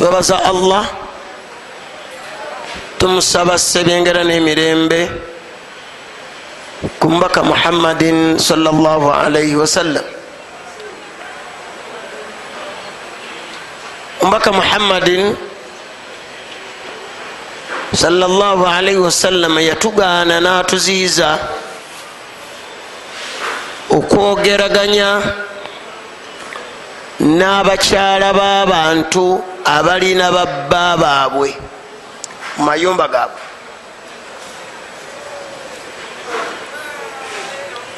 twebaza allah. Tumusaba sebyengera n'emirembe. Ku mbaka muhammadin salllah alaihi wasallam mbaka muhammadin salllah alaihi wasallam yatugaana n'atuziiza okwogeraganya n'abakyala b'abantu abalina babba baabwe mu mayumba gaabwe.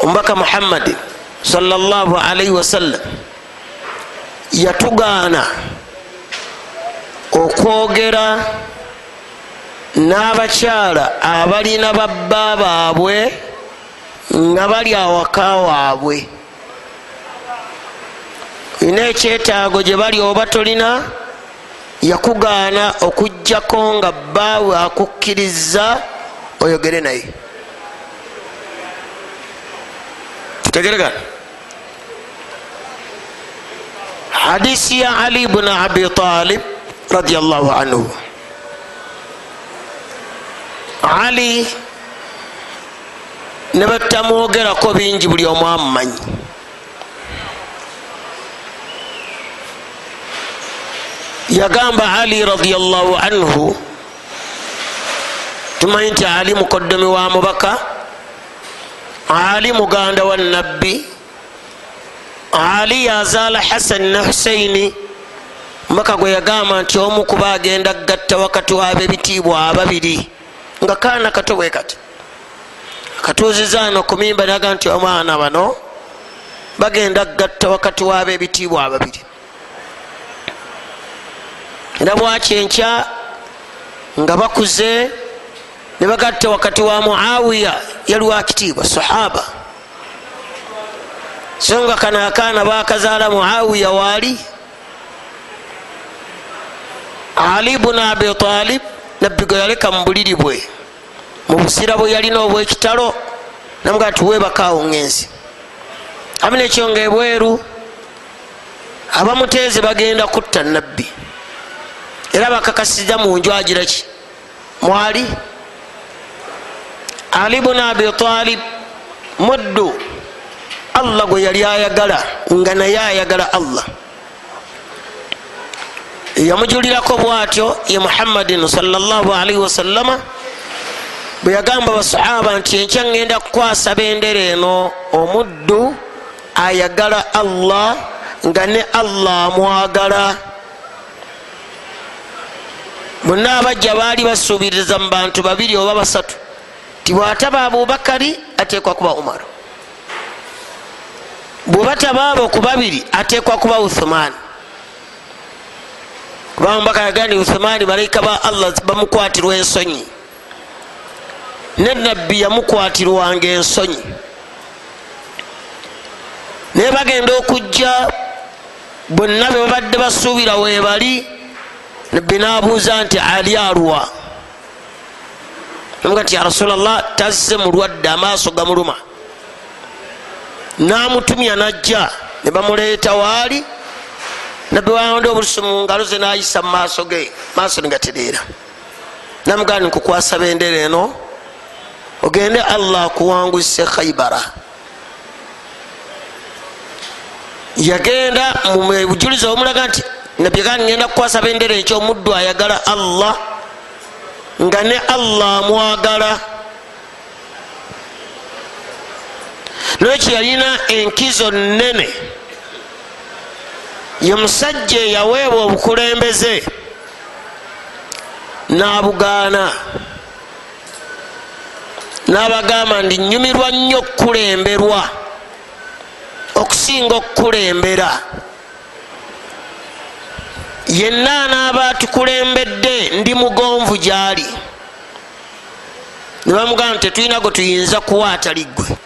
Omubaka muhammadin salllah alaihi wasallam yatugaana okwogera n'abakyala abalina babba baabwe nga bali awaka waabwe. Olina ekyetaago gye bali oba tolina yakugaana okugjako nga bbaawe akukkiriza oyogere naye. Tutegeregana hadisi ya ali bni abi talib radiallahu anhu. Ali ne batamwogerako bingi buli omu amumanyi yagamba ali radiallahu anhu tumanyi nti ali mukoddomi wa mubaka? Ali muganda wa nabbi ali yazaala hasan ne husaini mubaka gwe yagamba nti omu kuba agenda gatta wakati wab'ebitiibwa ababiri. Nga kaana kato bwe kati. Katuuziza no ku mimba naga nti omwana bano bagenda gatta wakati wab'ebitiibwa ababiri era bwakyenkya nga bakuze ne bagatta wakati wa muawiya yali wakitiibwa sahaba. So nga kana akaana bakazaala muawiya waali ali bunu abi talib nabbigo yaleka mu buliri bwe mu busira bwe yalina obwekitalo namugaa tiwebakaawo ngenzi ami nekyonga ebweru abamuteeze bagenda kutta nabbi era bakakasiza mu nju agiraki mwali? Ali bunu abi talib muddu. Allah gwe yali ayagala nga naye ayagala allah. Yamujulirako bwatyo ye muhammadin salllahalaihi wasallama bwe yagamba basahaba nti enkya ŋŋenda kukwasa bendera eno. Omuddu ayagala allah nga ne allah amwagala bonna abajja baali basuubiriza mu bantu babiri oba basatu tibwataba abubakari ateekwa kuba umar. Bweba tabaabo ku babiri ateekwa kuba uthumani kubanga mubaka yagandi uthumani malayika ba allah bamukwatirwa ensonyi. Ne nabbi yamukwatirwanga ensonyi naye bagenda okujja bonna be babadde basuubira webali nabbi nabuuza nti ali alwa namuga nti ya rasulllah tazze mulwadde amaaso gamuluma namutumya najja ne bamuleeta waali. Nabbi wawonde obulusi mu ngalo ze nayisa mumaaso ge maaso negatereera namugaa ni nkukwasa bendera eno ogende allah akuwanguse khaibara yagenda mubujulizi obumulaga nti nabbi gaa ngenda kukwasa bendera ekyomuddu ayagala allah nga ne allah amwagala nekyeyalina enkizo nene ye musajja eyaweebwa obukulembeze n'abugaana. N'abagamba ndi nyumirwa nnyo okukulemberwa okusinga okukulembera yenna anaaba atukulembedde ndi mugonvu gyali. Ne bamugamba tetulina gwe tuyinza kuwa atali ggwe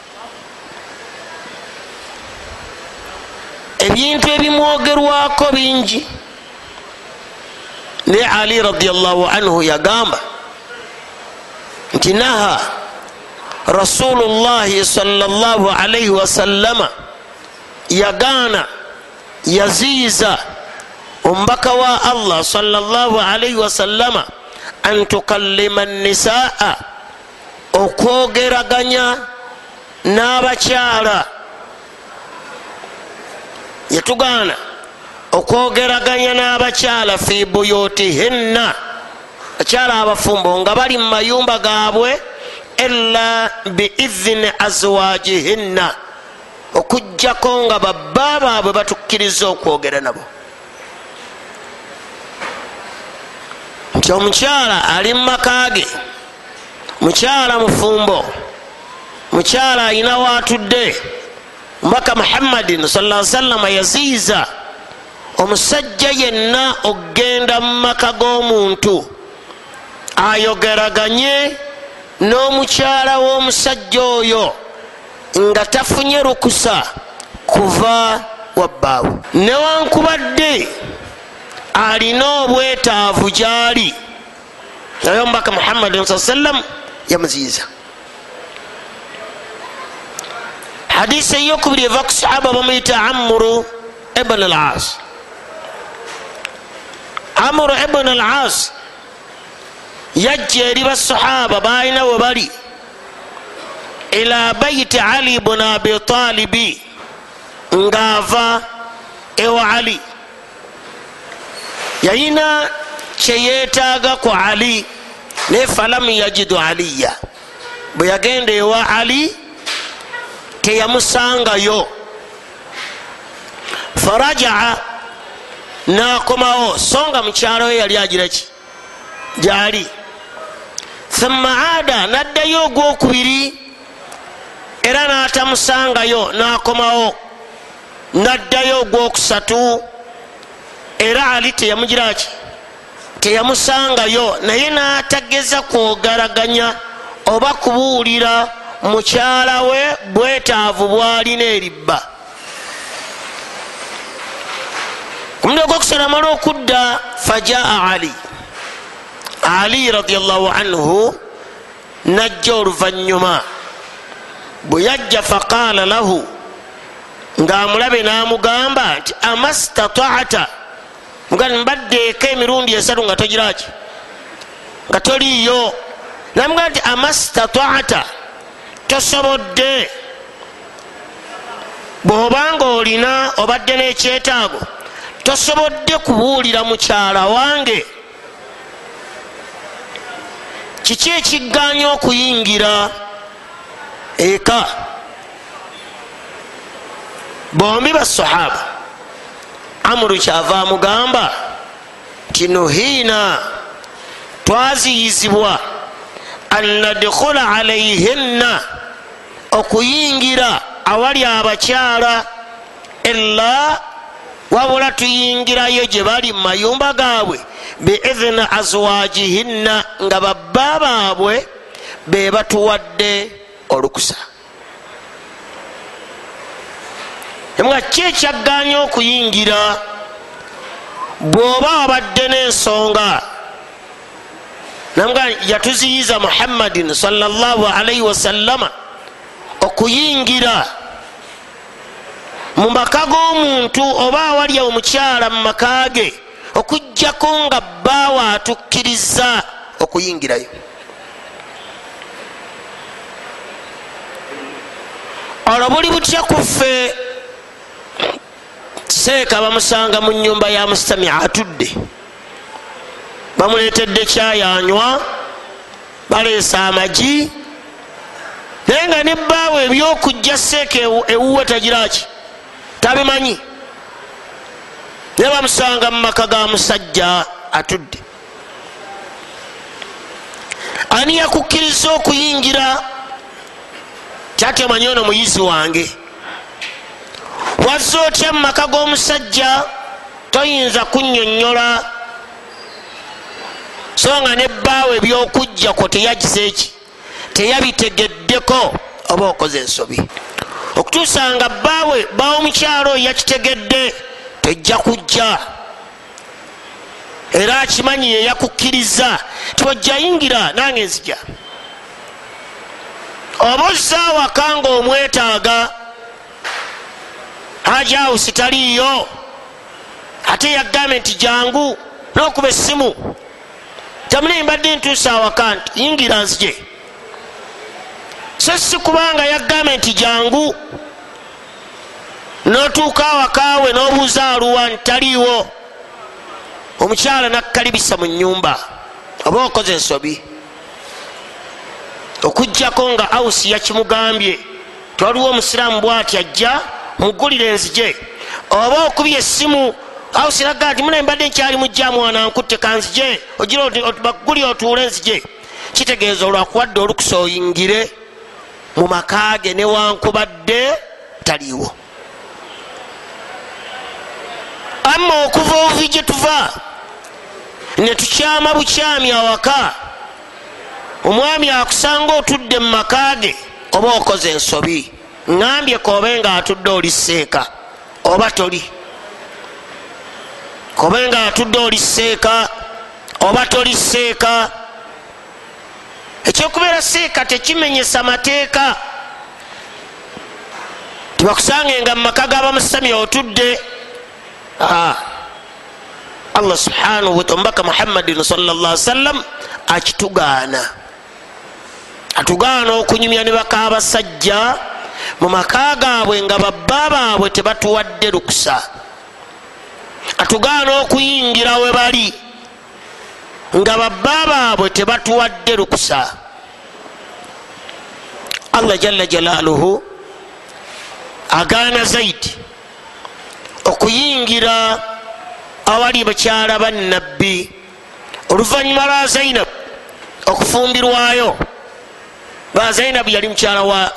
ebintu ebimwogerwako bingi. Ne ali radiallahu anhu yagamba nti naha rasulullahi salllahu alaihi wasallama yagaana yaziiza omubaka wa allah salaalaihi wasallama an tukallima nisaa okwogeraganya n'abakyala. Yatugaana okwogeraganya n'abakyala fi buyutihinna. Bakyala abafumbo nga bali mu mayumba gaabwe ila biizini azwajihinna. Okugjako nga babba baabwe batukkiriza okwogera nabo nti omukyala ali mu maka ge mukyala mufumbo mukyala ayina waatudde mubaka muhammadin sala sallama yaziiza omusajja yenna okgenda mu maka g'omuntu ayogeraganye n'omukyala w'omusajja oyo nga tafunye lukusa kuva wabbaawe newankubadde alina obwetaavu gyali. Naye omubaka muhammadin saa sallam yamuziiza hadisi eyokubiri eva ku sahaba bamuyita amuru ibn al as amuru ibn al as yajja eri basahaba balina we bali ila baiti ali bn abi talibi ngaava ewa ali yayina kyeyetaaga ku ali naye falamu yajidu aliya. Bwe yagenda ewa ali teyamusangayo. Farajaa nakomawo so nga mukyalo we yali agiraki gyali. Thumma ada naddayo ogwokubiri era natamusangayo nakomawo. Naddayo ogwokusatu era ali teyamugiraki teyamusangayo naye natageza kwogaraganya oba kubuulira mukyala we bwetaavu bwalina eribba. Omuli ogwokusatu amala okudda fajaa ali. Ali radiallahu anhu najja oluvanyuma bwe yajja faqaala lahu ngaamulabe n'amugamba nti amastataata mugani mbaddeeko emirundi esatu nga togiraki nga toliiyo. Namugamba nti amastataata tosobodde. Bw'obanga olina obadde n'ekyetaago tosobodde kubuulira mukyala wange. Kiki ekigganya okuyingira? Eka. Bombi basahaba amuru kyava amugamba nti nuhiina twaziyizibwa an nadkhula alaihinna okuyingira awali abakyala ila wabula tuyingirayo gye bali mu mayumba gaabwe biizini azwajihinna nga babba baabwe be batuwadde olukusa nga ki ekyagganya okuyingira bw'oba wabadde n'ensonga namuga yatuziyiza muhammadin salaalaihi wasallama okuyingira mu maka g'omuntu oba awali omukyala mu maka ge okugjako nga bbaawe atukkiriza okuyingirayo. Olwo buli butya kuffe seeka bamusanga mu nyumba ya musitami atudde. Bamuleetedde kyayanywa baleese amagi naye nga ne bbaawe ebyokujja seeka ewuwe tagiraki tabimanyi. Naye bamusanga mu maka ga musajja atudde. Ani yakukkiriza okuyingira? Kyati omanyi ono muyizi wange wazza otya mu maka g'omusajja? Toyinza kunnyonnyola. So nga ne bbaawe ebyokujja kwo teyagize eki? Teyabitegeddeko oba okoze ensobi? Okutuusa nga bbaawe bawo omukyalo oyo yakitegedde tejja kujja. Era akimanyi yeyakukkiriza tiwojjayingira nange nzija. Oba ozza awaka omwetaaga hajawusi taliiyo ate yagambye nti jangu nokuba essimu. Tamunaye mbadde ntuusa awaka nti yingira nzije. So si kubanga yagambye nti jangu notuuka awakawe nobuuza aluwa ntitaliiwo omukyala nakkalibisa mu nyumba oba okoze ensobi. Okugjako nga ausi yakimugambye twaliwo omusiraamu bwati ajja mugulire enzije oba okubya essimu ausi naga nti munaye mbadde nkyali mujja mwana nkutte kanzije ogirabaguli otuule enzije kitegeeza olwakuwadde olukusa oyingire mu makage newankubadde taliiwo. Amma okuva obuvi gye tuva netukyama bukyami awaka. Omwami akusanga otudde mu makage oba okoze ensobi ŋambye kobe nga atudde oli seeka oba toli? Kobe nga atudde oli seeka oba toli seeka? Ekyokubeera seeka tekimenyesa mateeka. Tibakusangenga mu maka g'abamusami otudde. Allah subhanahu omubaka muhammadin salllah sallam akitugaana. Atugaana okunyumya ne baka abasajja mu maka gaabwe nga babba baabwe tebatuwadde lukusa atugaana okuyingira we bali. Nga babba baabwe tebatuwadde lukusa allah jalla jalaaluhu agaana zaidi okuyingira awali bakyala bannabbi oluvanyuma lwa zainabu okufumbirwayo. Ba zainabu yali mukyala wa,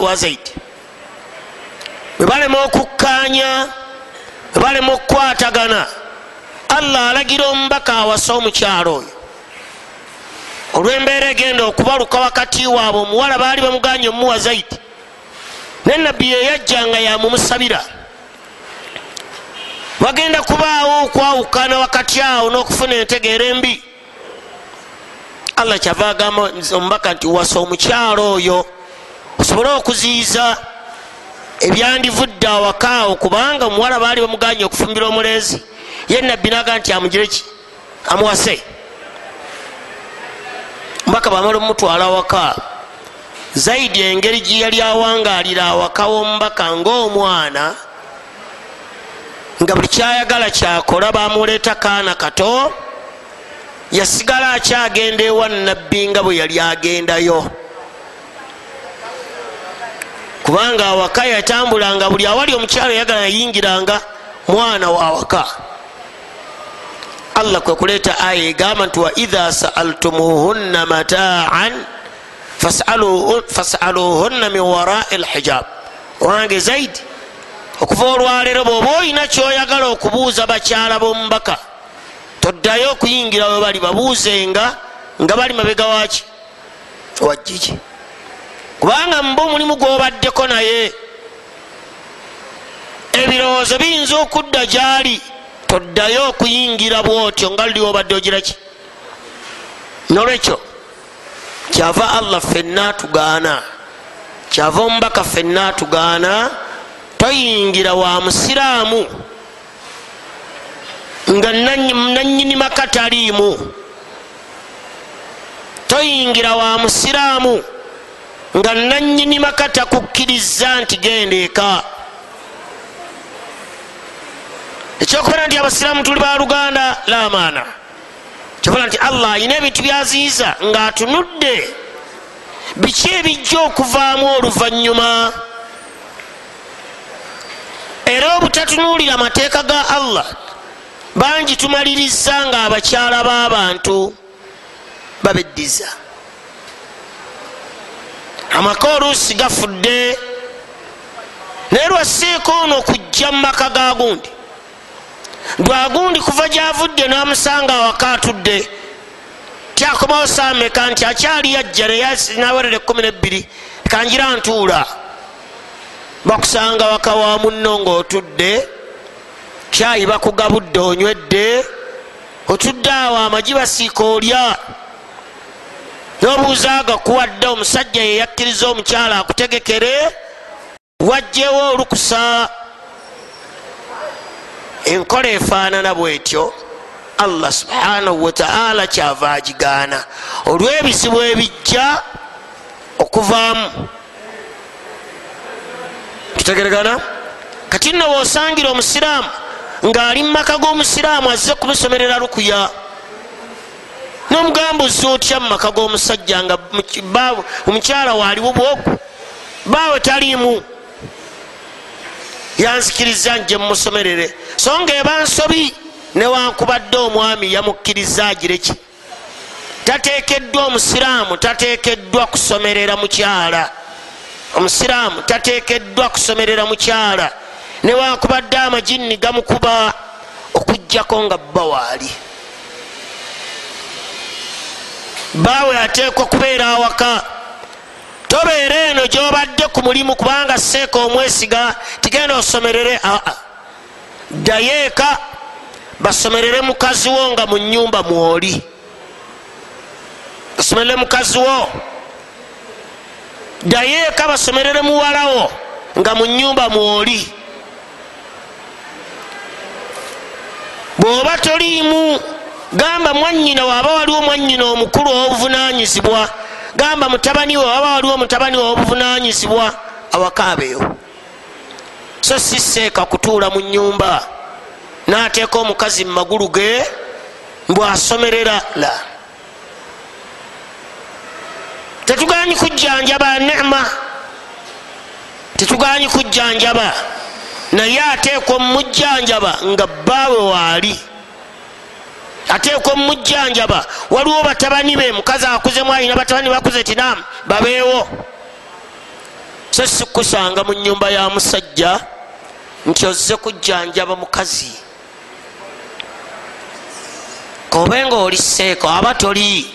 wa zaidi webalema okukkanya webalema okukwatagana allah alagira omubaka awasa omukyalo oyo. Olwembeera egenda okubaluka wakati waabwe omuwala baali bamuganye omuwa zaidi. Nenabbi yeyajjanga yamumusabira wagenda kubaawo okwawukana wakati awo n'okufuna entegeera embi. Allah kyava agamba omubaka nti wasa omukyalo oyo osobole okuziyiza ebyandivudde awakaawo kubanga omuwala baali bamuganye okufumbira omulenzi ye nabbi naga nti amugire ki? Amuwase. Omubaka bamala omutwala awaka. Zaidi engeri gyeyali awangalira awaka womubaka ngaomwana nga buli kyayagala kyakola bamuleeta kaana kato yasigala akyagenda ewa nabbi nga bwe yali agendayo kubanga awaka yatambulanga buli awali omukyalo yagala yayingiranga mwana wawaka allah kwe kuleeta aya egamba nti waidha saaltumuhunna mataan fasaluhunna min warai lhijab owange zaidi okuva olwaleero bwoba olina kyoyagala okubuuza bakyala bomubaka toddayo okuyingira we bali babuuzenga nga bali mabega waki wajjiki kubanga mba omulimu gwobaddeko naye ebirowoozo biyinza okudda gyali toddayo okuyingira bwotyo nga luli wobadde ogiraki nolwekyo kyava allah fenna atugaana kyava omubaka fenna atugaana toyingira wa musiraamu nga nanyini maka taliimu. Toyingira wa musiraamu nga nanyini maka takukkiriza nti genda eka. Ekyokubera nti abasiraamu tuli baluganda lamaana kyobola nti allah ayina ebintu byaziiza ngaatunudde biki ebijja okuvaamu oluvanyuma era obutatunuulira amateeka ga allah bangi tumaliriza nga abakyala b'abantu babeddiza amaka oluusi gafudde. Naye lwaseeko ono okujja mu maka ga gundi. Lwagundi kuva gyavudde namusanga awaka atudde. Tyakomawo saameka nti akyali yajja nawerera ekumi nebbiri kanjira ntuula. Bakusanga waka wa munno ngaotudde kyayi bakugabudde onywedde. Otudde awo amagi basiika olya nobuuza agakuwadde omusajja yeyakkiriza omukyala akutegekere wajjewo olukusa enkola efaanana bwetyo allah subhanahu wataala kyava agigaana. Olw'ebizibu ebijja okuvaamu. Kitegeregana kati nno wosangira omusiraamu ng'ali mumaka g'omusiraamu azze kumusomerera lukuya nomugambuzi otya mumaka g'omusajja nga omukyala waaliwo bwogu? Baawe taliimu. Yanzikiriza nje mumusomerere so nga eba nsobi newankubadde omwami yamukkiriza agireki tatekeddwa omusiraamu tatekeddwa kusomerera mukyala omusiraamu tatekeddwa kusomerera mukyala newankubadde amajinni gamukuba okugjako nga bba waali baawe ateekwa kubeera awaka. Tobeera eno gyobadde ku mulimu kubanga seeka omwesiga tigenda osomerere aa ddayo eka basomerere mukazi wo nga mu nyumba mwoli. Basomerere mukazi wo. Ddayo eka basomerere muwalawo nga mu nyumba mwoli. Bw'oba toliimu gamba mwanyina waaba waliwo mwanyina omukulu owobuvunanyizibwa gamba mutabani we waba waliwo mutabani we owobuvunanyizibwa awakaabeyo so siseeka kutuula mu nyumba nateeka omukazi mumagulu ge mbwasomerera la. Tetuganyi kujjanjaba nema tetuganyi kujjanjaba. Naye ateekwa omumujjanjaba nga bbaawe waali ateekwa omumujjanjaba waliwo batabani be mukazi akuzemu alina batabani bakuze tinamu babeewo. So sikusanga mu nyumba ya musajja nti ozze kujjanjaba mukazi. Kobe nga oli seeko aba toli.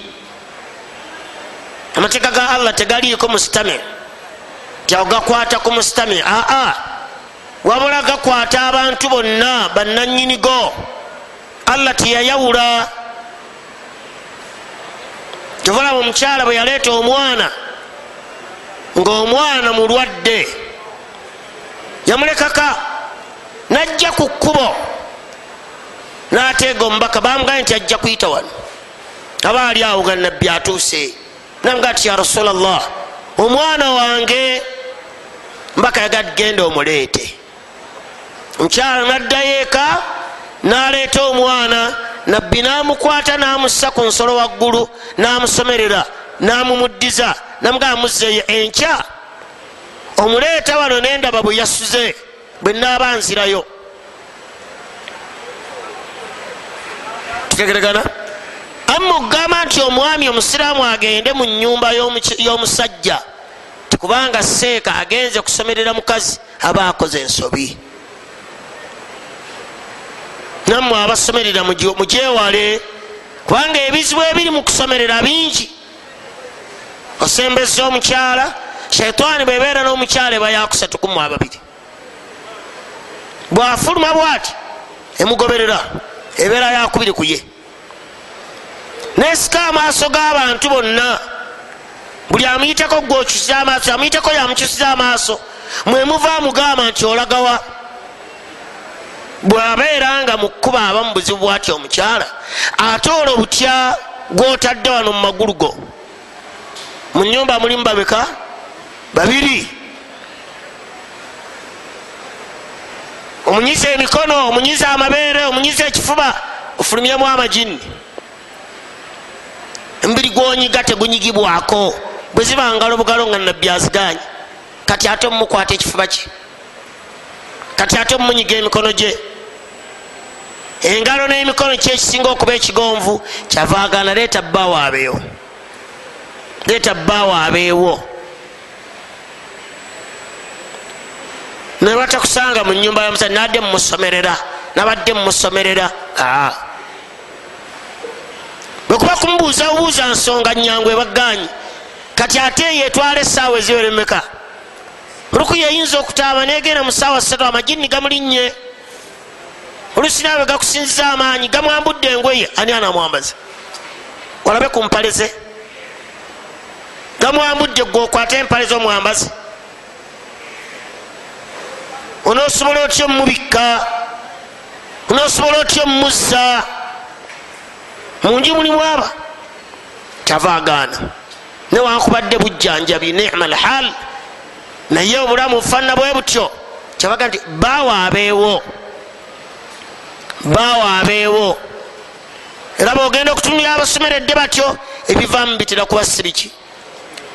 Amateeka ga allah tegaliiko musitame. Tyaogakwata ku musitame aa wabula gakwata abantu bonna bannanyinigo allah teyayawula. Kyovulaba omukyala bwe yaleeta omwana ngaomwana mulwadde yamulekaka najja ku kkubo nateega omubaka bamugaye nti ajja kuyita wano. Aba ali awo ga nabbi atuuse namuga ti ya rasulllah omwana wange mbaka yagadi genda omuleete. Omukyala naddayo eka naleeta omwana nabbi namukwata namussa ku nsolo waggulu namusomerera namumuddiza namugaa muzeeyo enkya. Omuleeta wano nendaba bwe yasuze bwe naaba nzirayo. Tutegeregana amma okugamba nti omwami omusiraamu agende mu nyumba y'omusajja tikubanga seeka agenze kusomerera mukazi aba akoze ensobi nammwe abasomerera mugyewale. Kubanga ebizibu ebiri mu kusomerera bingi. Osembeza omukyala shaitaani bwebeera n'omukyala eba yakusatu kumu ababiri. Bwafuluma bwati emugoberera ebeera yakubiri kuye nesika amaaso g'abantu bonna. Buli amuyiteko gwokyusiza amaaso amuyiteko yamukyusiza amaaso. Mwemuva mugamba nti olagawa bwabeera nga mukuba aba mu buzibu bwati omukyala ate olwo butya gwotadde wano mu magulu go. Mu nyumba mulimu babeka? Babiri. Omunyiza emikono omunyiza amabeere omunyiza ekifuba ofulumyemu amajini emubiri gwonyiga tegunyigibwako. Bwe ziba ngalo bugalo nga nabbi aziganye kati ate omumukwata ekifuba kye. Kati ate omumunyiga emikono gye engalo n'emikono kyekisinga okuba ekigonvu kyavaagana leeta bbaawo abeewo. Leeta bbaawo abeewo. Nebatakusanga mu nyumba yamusa nadde mumusomerera nabadde mumusomerera bwekuba kumubuuza buuza nsonga nyangu ebaganyi kati ate yetwala esaawa eziweremeka. Oluku yeyinza okutaaba negenda mu saawa satu amajini gamulinnye olusi naawe gakusinziza amaanyi gamwambudde engoye ani anamwambaza? Olabe ku mpale ze gamwambudde gweokwata empale zomwambazi onosobola otya omubikka nosobola otya omuzza munju mulimu aba kyava agaana. Newankubadde bujjanjabi nima lhal naye obulamu bufaanana bwe butyo. Kyabaga nti bawaabeewo bawaabeewo era bwogenda okutunira abasomeredde batyo ebivaamu bitera kuba sibiki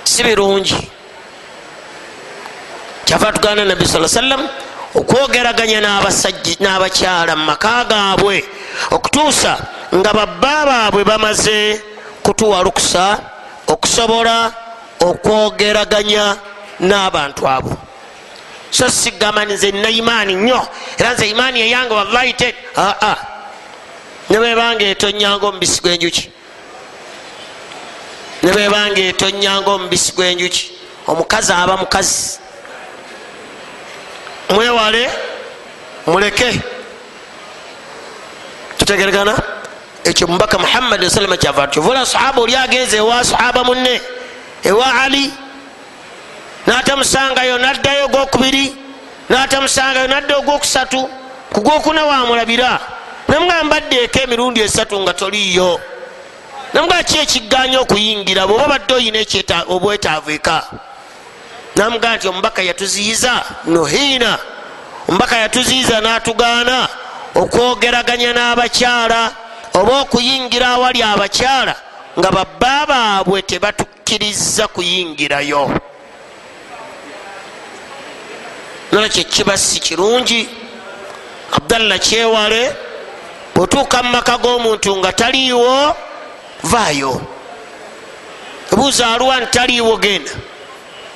si birungi. Kyava tuganda nabbi saa sallam okwogeraganya n'abakyala mu maka gaabwe okutuusa nga babba baabwe bamaze kutuwa lukusa okusobola okwogeraganya n'abantu abo so sigamba nze nina imaani nnyo. Era nze imaani eyange wallahi te. Aa nebwebanga etonyanga omubisi gwenjuki nebwebanga etonyanga omubisi gwenjuki omukazi aba mukazi. Mwewale muleke. Tutegeregana? Ekyo mubaka muhammadi salama kyava tyovola sahaba oli agenze ewa sahaba munne ewa ali natamusangayo naddayo ogwokubiri natamusangayo nadda ogwokusatu. Kugwokuna wamulabira. Namugambaddeeko emirundi esatu nga toliiyo. Namugaa ki ekiganya okuyingira? Bweoba badde oyina obwetaavu eka. Namugaa nti omubaka yatuziyiza nohiina. Omubaka yatuziyiza natugaana okwogeraganya n'abakyala oba okuyingira awali abakyala nga babba baabwe tebatukkiriza kuyingirayo nolwekyo kiba si kirungi. Abdallah kyewale bwetuuka mu maka g'omuntu nga taliiwo vaayo. Ebuuza aluwa ntitaliiwo genda.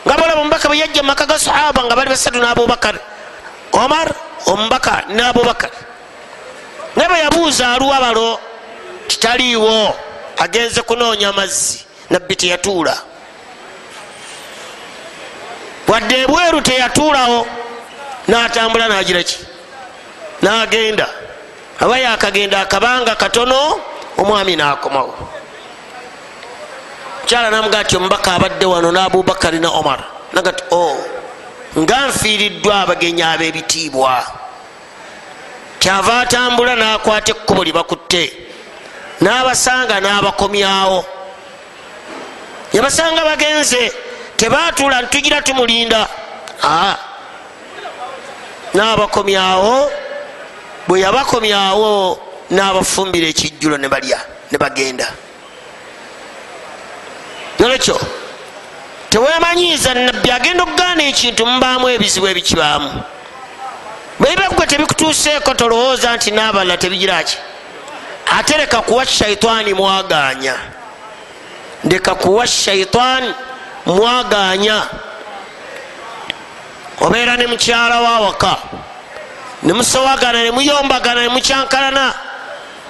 Nga bolaba omubaka bwe yajja mumaka ga sahaba nga bali basatu n'abubakar omar omubaka n'abubakar. Naye bwe yabuuza aluwa balo titaliiwo agenze kunoonya amazzi nabbi teyatuula wadde ebweru teyatuulawo natambula nagiraki nagenda. Aba yakagenda akabanga katono omwami nakomawo. Mukyala namuga ti omubaka abadde wano n'abubakari ne omar. Nagati o nga nfiiriddwa abagenyi ab'ebitiibwa. Kyava atambula nakwata ekkubo libakutte n'abasanga n'abakomyawo. Yabasanga bagenze tebatuula ntugira tumulinda n'abakomyawo bwe yabakomyawo n'abafumbira ekijjulo ne balya ne bagenda. Nolwekyo tewemanyiiza nabbi agenda okugaana ekintu mubaamu ebizibu ebikibaamu. Bweiba gwe tebikutuuseeko tolowooza nti n'abalala tebigiraki ate leka kuwa shaitaani mwaganya. Leka kuwa shaitaani mwaganya. Obeera ne mukyala wawaka nemusowagana nemuyombagana nemukyankalana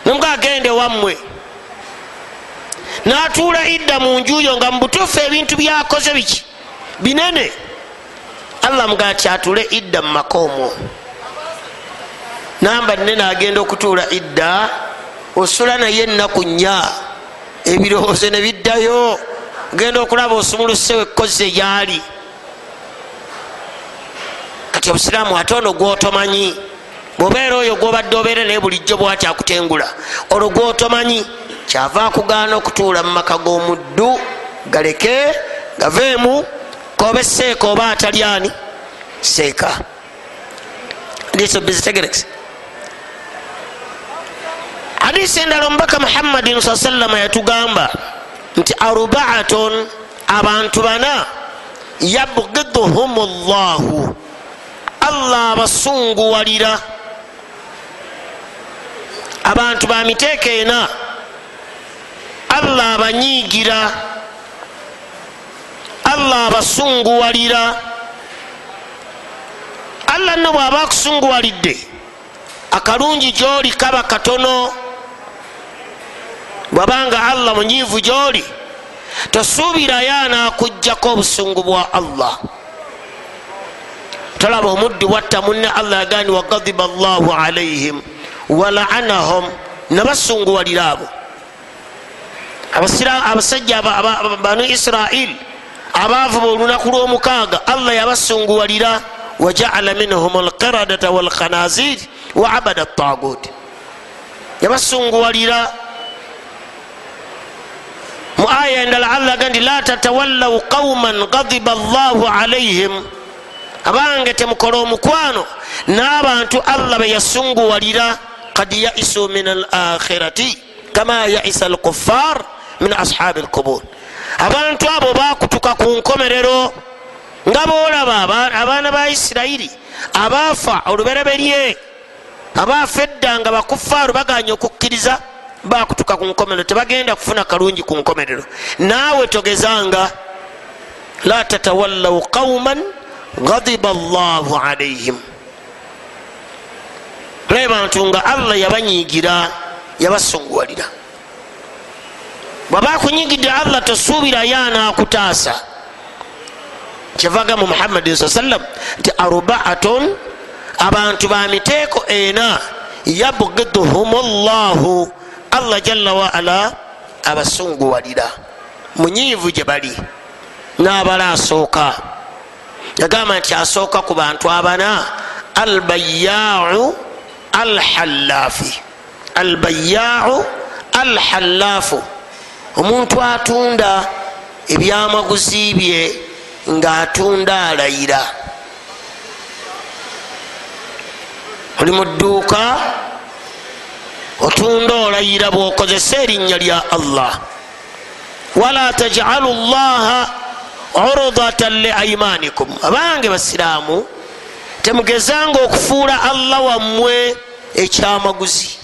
nemugagende wammwe. Natuula idda mu njuyo nga mubutuufu ebintu byakoze biki? Binene. Allah mugaa ti atuule idda mu maka omwo. Namba nene agenda okutuula idda osula naye ennaku nnya. Ebirowoozo ne biddayo genda okulaba osumulusewo ekkozi egyali kati obusiraamu ate ono gwotomanyi bwobeera oyo gwobadde obeere naye bulijjo bwati akutengula olwo gwotomanyi kyava akugaana okutuula mu maka g'omuddu galeke gaveemu koba seeka oba atalyani seeka hadisi endala omubaka muhammadin saa sallama yatugamba nti arbaatun abantu bana yabgiduhum llahu allah abasunguwalira. Abantu ba miteeka ena allah abanyiigira. Allah abasunguwalira. Allah nno bw'aba akusunguwalidde akalungi gyoli kaba katono bwabanga allah munyiivu gyoli tosuubirayo anakugjako obusungu bwa allah. Tolaba omuddu bwatta munne allah yagani wagadiba llahu alaihim walaanahum nabasunguwalira abo. Abasajja banu israil abavuba olunaku lwomukaaga allah yabasunguwalira wajaala minhum alqiradata walkhanazir wa abada tagut yabasunguwalira mu aya endala allah aga nti la tatawallaw qauman gadiba llahu alaihim abange temukola omukwano n'abantu allah be yasunguwalira kad yaisu min alakhirati kama yaisa alkuffar min ashabi alkubur. Abantu abo bakutuka ku nkomerero nga boolaba abaana ba isirairi abaafa olubereberye abaafa edda nga bakufaaru baganya okukkiriza bakutuka ku nkomerero tebagenda kufuna kalungi ku nkomerero. Naawe togezanga la tatawallaw qauman gadiba allahu alaihim lebantu nga allah yabanyiigira yabasunguwalira bwaba akunyigidde allah tosuubirayo anaakutaasa kyevaga mu muhammadin saa sallam nti arbaatun abantu ba miteeko ena yabgiduhum llahu allah jalla waala abasunguwalira munyiivu gye bali. N'abala asooka. Yagamba nti asooka ku bantu abana albayaau alhallaafi. Albayaau alhallaafu. Omuntu atunda ebyamaguzi bye ngaatunda alayira. Oli mu dduuka otunda olayira bwokozesa erinnya lya allah. Wala tajalu llaha urudatan li aimanikum abange basiraamu temugezanga okufuula allah wammwe ekyamaguzi